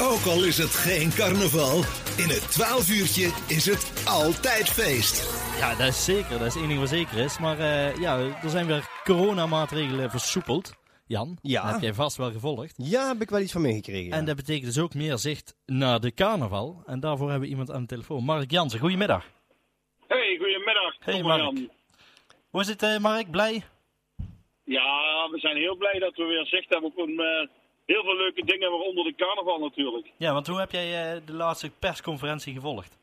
Ook al is het geen carnaval, in het 12 uurtje is het altijd feest. Ja, dat is zeker. Dat is één ding wat zeker is. Maar eh, ja, er zijn weer coronamaatregelen versoepeld. Jan, Ja. dat heb jij vast wel gevolgd. Ja, heb ik wel iets van meegekregen. En dat betekent dus ook meer zicht naar de carnaval. En daarvoor hebben we iemand aan de telefoon. Mark Jansen, goedemiddag. Hey, goedemiddag. Hey, Tom Mark. Jan. Hoe is het, eh, Mark? Blij? Ja, we zijn heel blij dat we weer zicht hebben op een, eh, heel veel leuke dingen, waaronder de carnaval natuurlijk. Ja, want hoe heb jij eh, de laatste persconferentie gevolgd?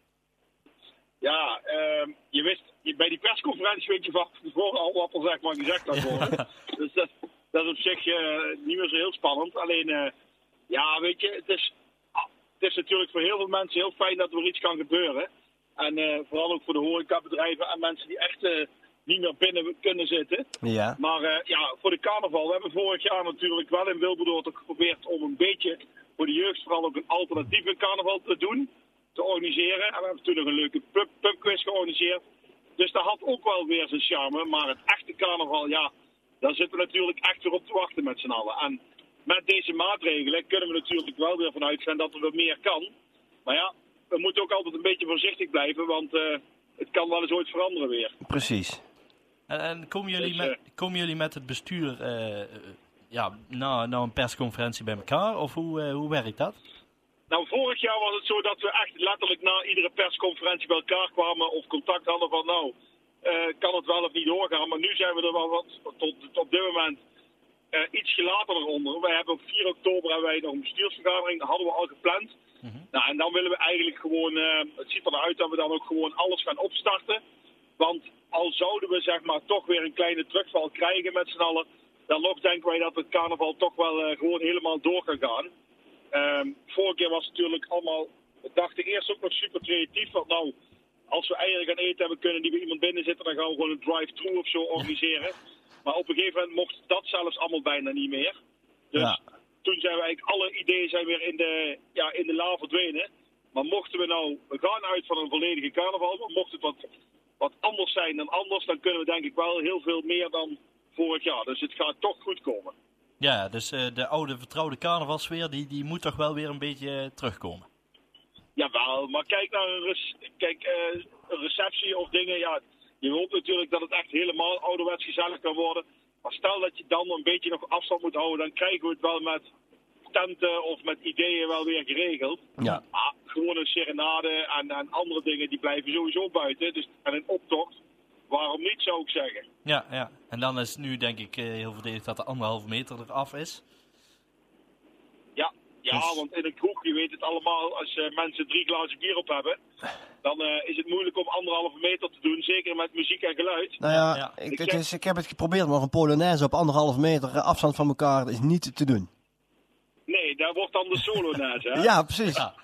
Ja, ehm, je wist, je- bij die persconferentie weet je van tevoren al wat er zeg maar gezegd gaat worden. Dus dat, dat is op zich eh, niet meer zo heel spannend. Alleen, eh, ja, weet je, het is, ah, het is natuurlijk voor heel veel mensen heel fijn dat er weer iets kan gebeuren. En vooral ook voor de horecabedrijven en mensen die echt niet meer binnen kunnen zitten. Ja. Maar eh, ja, voor de carnaval. We hebben vorig jaar natuurlijk wel in Wilberdoord ook geprobeerd om een beetje voor de jeugd vooral ook een alternatieve carnaval te doen. Te organiseren. En we hebben toen nog een leuke pub, pubquiz georganiseerd. Dus dat had ook wel weer zijn charme. Maar het echte carnaval, ja, daar zitten we natuurlijk echt weer op te wachten met z'n allen. En met deze maatregelen kunnen we natuurlijk wel weer vanuit gaan dat er weer meer kan. Maar ja, we moeten ook altijd een beetje voorzichtig blijven. Want eh, het kan wel eens ooit veranderen weer. Precies. En, en komen, jullie Dus, met, eh, komen jullie met het bestuur eh, eh, ja, na, na een persconferentie bij elkaar? Of hoe, hoe werkt dat? Nou, vorig jaar was het zo dat we echt letterlijk na iedere persconferentie bij elkaar kwamen of contact hadden van nou, eh, kan het wel of niet doorgaan. Maar nu zijn we er wel wat, tot, tot op dit moment eh, ietsje later eronder. Wij hebben op 4 oktober hebben wij nog een bestuursvergadering, dat hadden we al gepland. Nou, en dan willen we eigenlijk gewoon, het ziet er naar uit dat we dan ook gewoon alles gaan opstarten. Want al zouden we zeg maar toch weer een kleine terugval krijgen met z'n allen, dan nog denken wij dat het carnaval toch wel eh, gewoon helemaal door kan gaan. Ehm, vorige keer was het natuurlijk allemaal, we dachten eerst ook nog super creatief. Want nou, als we eigenlijk aan eten hebben kunnen die bij iemand binnen zitten, dan gaan we gewoon een drive-thru of zo organiseren. Maar op een gegeven moment mocht dat zelfs allemaal bijna niet meer. Dus Ja. toen zijn we eigenlijk, alle ideeën zijn weer in de, ja, in de la verdwenen. Maar mochten we nou, we gaan uit van een volledige carnaval, maar mocht het wat, wat anders zijn dan anders, dan kunnen we denk ik wel heel veel meer dan vorig jaar. Dus het gaat toch goed komen. Ja, dus eh, de oude vertrouwde carnavalsfeer, die, die moet toch wel weer een beetje eh, terugkomen. Jawel, maar kijk naar een, kijk, eh, een receptie of dingen. Ja, je hoopt natuurlijk dat het echt helemaal ouderwets gezellig kan worden. Maar stel dat je dan een beetje nog afstand moet houden, dan krijgen we het wel met tenten of met ideeën wel weer geregeld. Ja. Maar gewoon een serenade en, en andere dingen die blijven sowieso buiten. Dus, en een optocht, waarom niet zou ik zeggen. Ja, ja. En dan is nu denk ik eh, heel verdedigd dat de anderhalve meter eraf is. Ja, ja Dus- want in een kroeg, je weet het allemaal, als eh, mensen drie glazen bier op hebben, dan eh, is het moeilijk om anderhalve meter te doen, zeker met muziek en geluid. Nou ja, Ja. Ik, Ik het zeg- is, ik heb het geprobeerd, maar een Polonaise op anderhalf meter afstand van elkaar is niet te doen. Daar wordt dan de solo naast, hè? Ja, precies. Ja.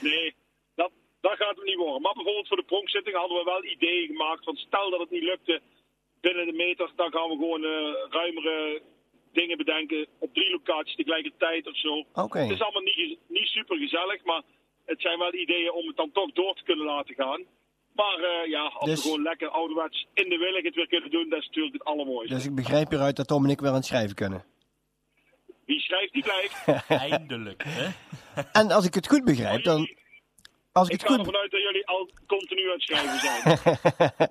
Nee, dat, dat gaat het niet worden. Maar bijvoorbeeld voor de pronkzitting hadden we wel ideeën gemaakt van stel dat het niet lukte binnen de meter, dan gaan we gewoon eh, ruimere dingen bedenken op drie locaties tegelijkertijd of zo. Oké. Het is allemaal niet, niet super gezellig, maar het zijn wel ideeën om het dan toch door te kunnen laten gaan. Maar eh, ja, als Dus- we gewoon lekker ouderwets in de willig het weer kunnen doen, dat is natuurlijk het allermooiste. Dus ik begrijp hieruit dat Tom en ik weer aan het schrijven kunnen. Wie schrijft, die blijft. Eindelijk, hè? En als ik het goed begrijp, dan... Als ik Ik het ga goed... ervan uit dat jullie al continu aan het schrijven zijn.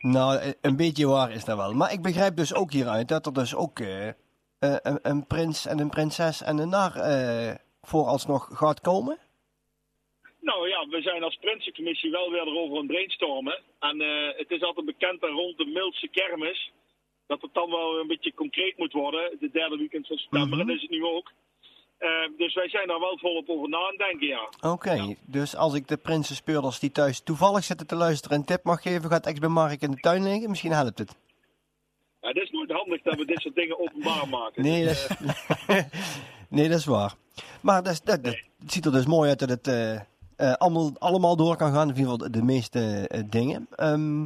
nou, een beetje waar is dat wel. Maar ik begrijp dus ook hieruit dat er dus ook eh, eh, een, een prins en een prinses en een nar eh, vooralsnog gaat komen. Nou ja, we zijn als Prinsencommissie wel weer erover aan het brainstormen. En eh, het is altijd bekend dat rond de Mildse kermis... dat het dan wel een beetje concreet moet worden. De derde weekend van september, Mhm. dat is het nu ook. Eh, dus wij zijn daar wel volop over na aan denken, ja. Oké, dus als ik de prinsenspeurders die thuis toevallig zitten te luisteren een tip mag geven, gaat Ex bij Mark in de tuin liggen? Misschien helpt het. ja. Het is nooit handig dat we dit soort dingen openbaar maken. Nee, dat Dus, is, nee, dat is waar. Maar dat, is- dat, dat- het ziet er dus mooi uit dat het eh, eh, allemaal, allemaal door kan gaan. In ieder geval de, de meeste dingen. Ehm,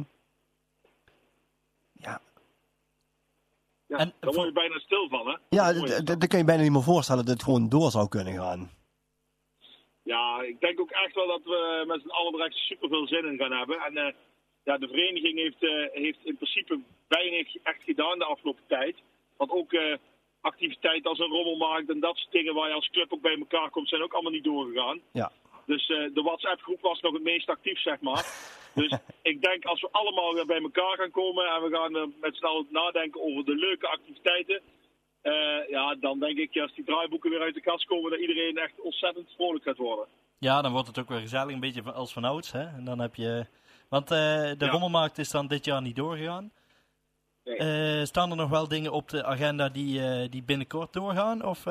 ja, ja, En daar voor- word je bijna stil van, hè? ja dat. dan kun je bijna niet meer voorstellen dat het gewoon door zou kunnen gaan. Ja, ik denk ook echt wel dat we met z'n allen er echt super veel zin in gaan hebben. En eh, ja, de vereniging heeft, eh, heeft in principe weinig echt gedaan de afgelopen tijd. Want ook eh, activiteiten als een rommelmarkt en dat soort dingen waar je als club ook bij elkaar komt, zijn ook allemaal niet doorgegaan. Ja. Dus eh, de WhatsApp-groep was nog het meest actief, zeg maar. Dus ik denk als we allemaal weer bij elkaar gaan komen en we gaan eh, met z'n allen nadenken over de leuke activiteiten. eh, ja, dan denk ik als die draaiboeken weer uit de kast komen, dat iedereen echt ontzettend vrolijk gaat worden. Ja, dan wordt het ook weer gezellig, een beetje van- als vanouds. Hè? En dan heb je... Want eh, de Ja. rommelmarkt is dan dit jaar niet doorgegaan. Nee. Staan er nog wel dingen op de agenda die, die binnenkort doorgaan? Of?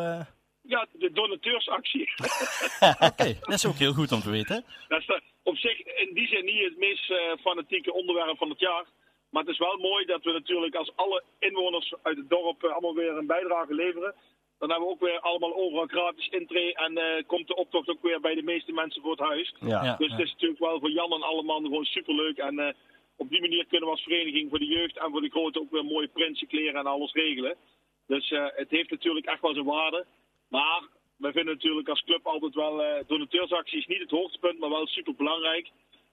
Ja, de donateursactie. Oké, dat is ook heel goed om te weten. Dat is eh, op zich in die zin niet het meest eh, fanatieke onderwerp van het jaar. Maar het is wel mooi dat we natuurlijk als alle inwoners uit het dorp eh, allemaal weer een bijdrage leveren. Dan hebben we ook weer allemaal overal gratis intree en eh, komt de optocht ook weer bij de meeste mensen voor het huis. Ja. Ja. Dus het is natuurlijk wel voor Jan en alle mannen gewoon superleuk. En eh, op die manier kunnen we als vereniging voor de jeugd en voor de grote ook weer mooie prinsenkleren en alles regelen. Dus eh, het heeft natuurlijk echt wel zijn waarde. Maar wij vinden natuurlijk als club altijd wel eh donateursacties niet het hoogtepunt, maar wel super belangrijk.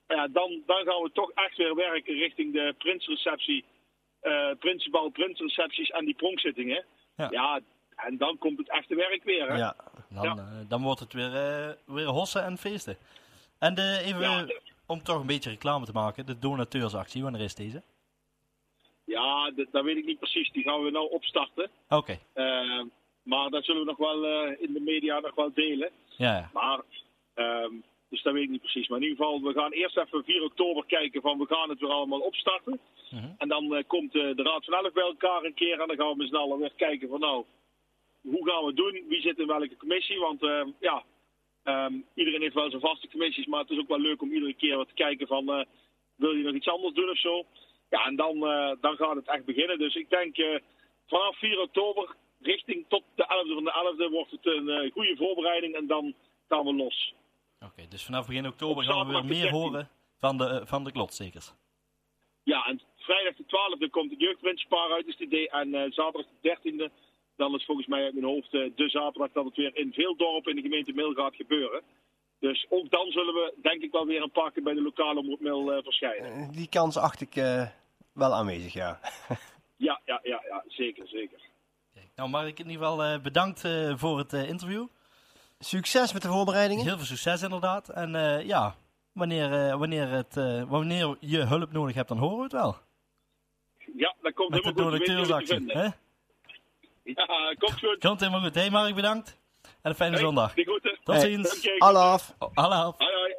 Ja, dan, dan gaan we toch echt weer werken richting de prinsreceptie, eh Prinsenbal, prinsrecepties en die pronkzittingen. Ja. Ja. en dan komt het echte werk weer. Hè? Ja. Dan, Ja. eh, dan wordt het weer, weer hossen en feesten. En de, even, Ja, om toch een beetje reclame te maken, de donateursactie, wanneer is deze? Ja, dat, dat weet ik niet precies. Die gaan we nou opstarten. Oké, maar dat zullen we nog wel eh, in de media nog wel delen. ja. Maar, ehm, dus dat weet ik niet precies. Maar in ieder geval, we gaan eerst even 4 oktober kijken van we gaan het weer allemaal opstarten. Mhm. En dan eh, komt eh, de Raad van Elf bij elkaar een keer en dan gaan we met z'n allen weer kijken van nou, hoe gaan we het doen? Wie zit in welke commissie? Want ehm, ja, ehm, iedereen heeft wel zijn vaste commissies, maar het is ook wel leuk om iedere keer wat te kijken van wil je nog iets anders doen of zo? Ja, en dan, dan gaat het echt beginnen. Dus ik denk vanaf 4 oktober richting tot de 11e van de 11e wordt het een eh, goede voorbereiding en dan gaan we los. Oké, dus vanaf begin oktober Op gaan we weer meer 13e. horen van de, eh, van de klotstekers. Ja, en vrijdag de 12e komt het jeugdprinspaar uit, is het idee. En eh, zaterdag de 13e, dan is volgens mij uit mijn hoofd de zaterdag dat het weer in veel dorpen in de gemeente Mil gaat gebeuren. Dus ook dan zullen we denk ik wel weer een paar keer bij de lokale omroep Mil eh, verschijnen. Die kans acht ik eh, wel aanwezig, ja. Ja, ja, ja, ja, zeker, zeker. Nou, Mark, in ieder geval eh, bedankt eh, voor het eh, interview. Succes met de voorbereidingen. Heel veel succes inderdaad. En eh, ja, wanneer, eh, wanneer, het, eh, wanneer je hulp nodig hebt, dan horen we het wel. Ja, dat komt Met de helemaal goed. Te donateursactie. vinden. hè? Ja, komt goed. Komt helemaal goed. Hey Mark, bedankt. En een fijne Hey, zondag. Tot Hey. ziens. Oké, Alaf. Hallo. Hoi, hoi.